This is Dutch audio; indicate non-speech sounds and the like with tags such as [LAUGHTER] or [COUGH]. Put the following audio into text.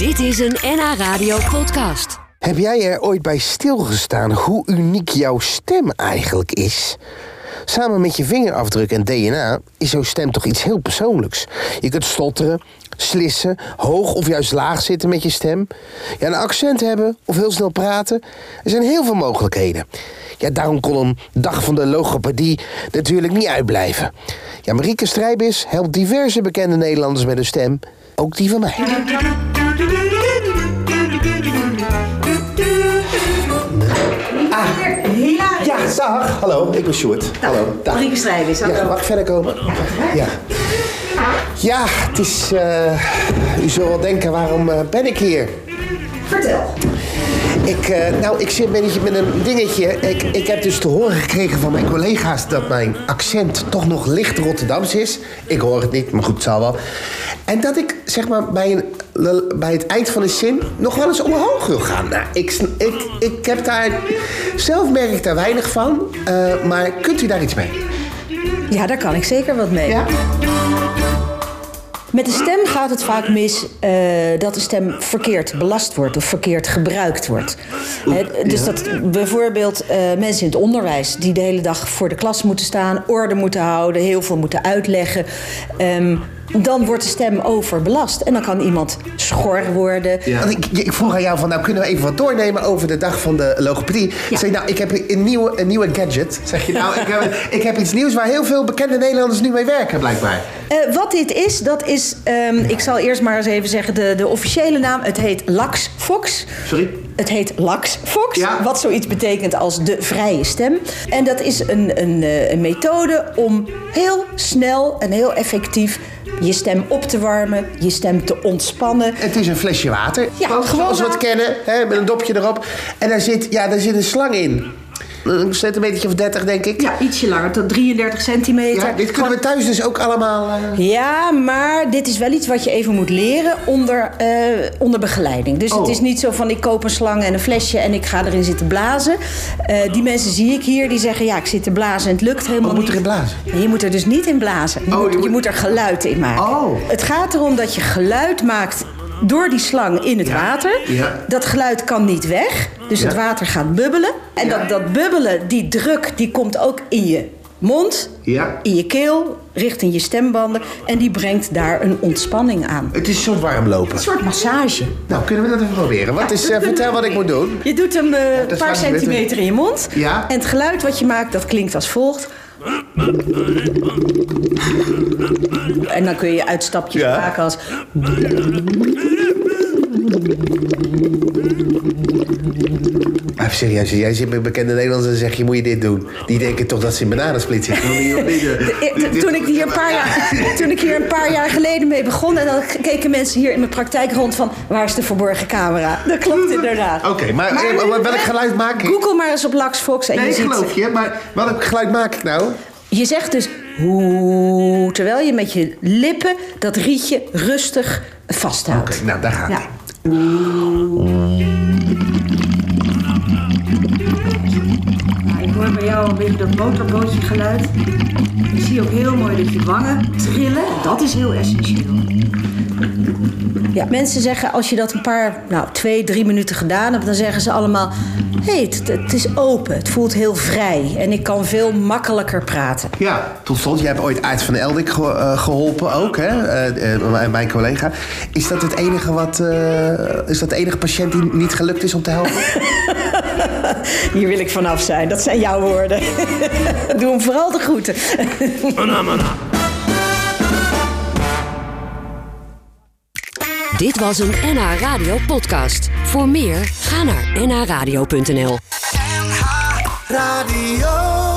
Dit is een NH Radio podcast. Heb jij er ooit bij stilgestaan hoe uniek jouw stem eigenlijk is? Samen met je vingerafdruk en DNA is jouw stem toch iets heel persoonlijks. Je kunt stotteren, slissen, hoog of juist laag zitten met je stem. Ja, een accent hebben of heel snel praten. Er zijn heel veel mogelijkheden. Ja, daarom kon een dag van de logopedie natuurlijk niet uitblijven. Ja, Marieke Strijbis helpt diverse bekende Nederlanders met hun stem. Ook die van mij. Ja, dag. Hallo, ik ben Sjoerd. Hallo. Dag. Marieke Ja, mag ik verder komen? Ja. Ja, het is... eh, u zult wel denken, waarom eh, ben ik hier? Vertel. Ik, eh, nou, ik zit met een dingetje. Ik, ik heb dus te horen gekregen van mijn collega's dat mijn accent toch nog licht Rotterdams is. Ik hoor het niet, maar goed, het zal wel. En dat ik, zeg maar, bij, een, bij het eind van de zin nog wel eens omhoog wil gaan. Nou, ik, ik, ik heb daar... Zelf merk ik daar weinig van. eh, maar kunt u daar iets mee? Ja, daar kan ik zeker wat mee. Met de stem gaat het vaak mis eh, dat de stem verkeerd belast wordt of verkeerd gebruikt wordt. Hè, dus dat bijvoorbeeld eh, mensen in het onderwijs die de hele dag voor de klas moeten staan, orde moeten houden, heel veel moeten uitleggen. ehm, dan wordt de stem overbelast en dan kan iemand schor worden. Want ik, ik vroeg aan jou van, nou kunnen we even wat doornemen over de dag van de logopedie. Ja. Zeg, nou, ik heb een nieuwe, een nieuwe gadget. Zeg je nou, ik heb, ik heb iets nieuws waar heel veel bekende Nederlanders nu mee werken, blijkbaar. Eh, wat dit is, dat is, ehm, ik zal eerst maar eens even zeggen de, de officiële naam. Het heet Lax Fox. Sorry? Het heet Lax Fox, Ja. wat zoiets betekent als de vrije stem. En dat is een, een, eh, een methode om heel snel en heel effectief je stem op te warmen, je stem te ontspannen. Het is een flesje water. Ja, zoals we het kennen, hè, met een dopje erop. En daar zit, ja, daar zit een slang in. Een centimeter of 30, denk ik. Ja, ietsje langer, tot 33 centimeter. Ja, dit kunnen we thuis dus ook allemaal... eh, Ja, maar dit is wel iets wat je even moet leren onder, eh, onder begeleiding. Dus Oh. het is niet zo van ik koop een slang en een flesje en ik ga erin zitten blazen. Eh, die mensen zie ik hier die zeggen ja, ik zit te blazen en het lukt helemaal Wat moet niet. erin blazen? Nee, je moet er dus niet in blazen. Je, Oh, moet, je je, moet- moet... er geluid in maken. Oh. Het gaat erom dat je geluid maakt door die slang in het Ja. water. Ja. Dat geluid kan niet weg, dus Ja. het water gaat bubbelen. En dat, dat bubbelen, die druk, die komt ook in je mond, Ja. in je keel, richting je stembanden. En die brengt daar een ontspanning aan. Het is een soort warm lopen. Een soort massage. Nou, kunnen we dat even proberen? Wat is, eh, vertel wat ik moet doen. Je doet hem eh, een paar centimeter in je mond. Ja. En het geluid wat je maakt, dat klinkt als volgt. En dan kun je uitstapjes maken als... Maar even serieus, jij zit met bekende Nederlanders en zeg je moet je dit doen. Die denken toch dat ze in bananensplit zitten. Toen ik, hier een paar jaar, toen ik hier een paar jaar geleden mee begon... en dan keken mensen hier in mijn praktijk rond van... waar is de verborgen camera? Dat klopt inderdaad. Oké, maar, eh, Maar- welk geluid maak ik? Google maar eens op Lax Fox en Nee, je ziet... geloof je, maar welk geluid maak ik nou? Je zegt dus hoe, terwijl je met je lippen dat rietje rustig vasthoudt. Oké, nou daar gaat Ja. Nou, ik hoor bij jou een beetje dat motorbootje geluid. Ik zie ook heel mooi dat je wangen trillen. Dat is heel essentieel. Ja, mensen zeggen als je dat een paar, nou twee, drie minuten gedaan hebt, dan zeggen ze allemaal: hé, hey, het, het is open, het voelt heel vrij en ik kan veel makkelijker praten. Ja, tot slot, jij hebt ooit Aart van Eldik ge- eh, geholpen ook, hè? Eh, mijn- collega. Is dat het enige wat... is dat de enige patiënt die niet gelukt is om te helpen? [LAUGHS] [LAUGHS] Hier wil ik vanaf zijn, dat zijn jouw woorden. [LAUGHS] Doe hem vooral de groeten. Dit was een NH Radio podcast. Voor meer, ga naar nhradio.nl. Radio.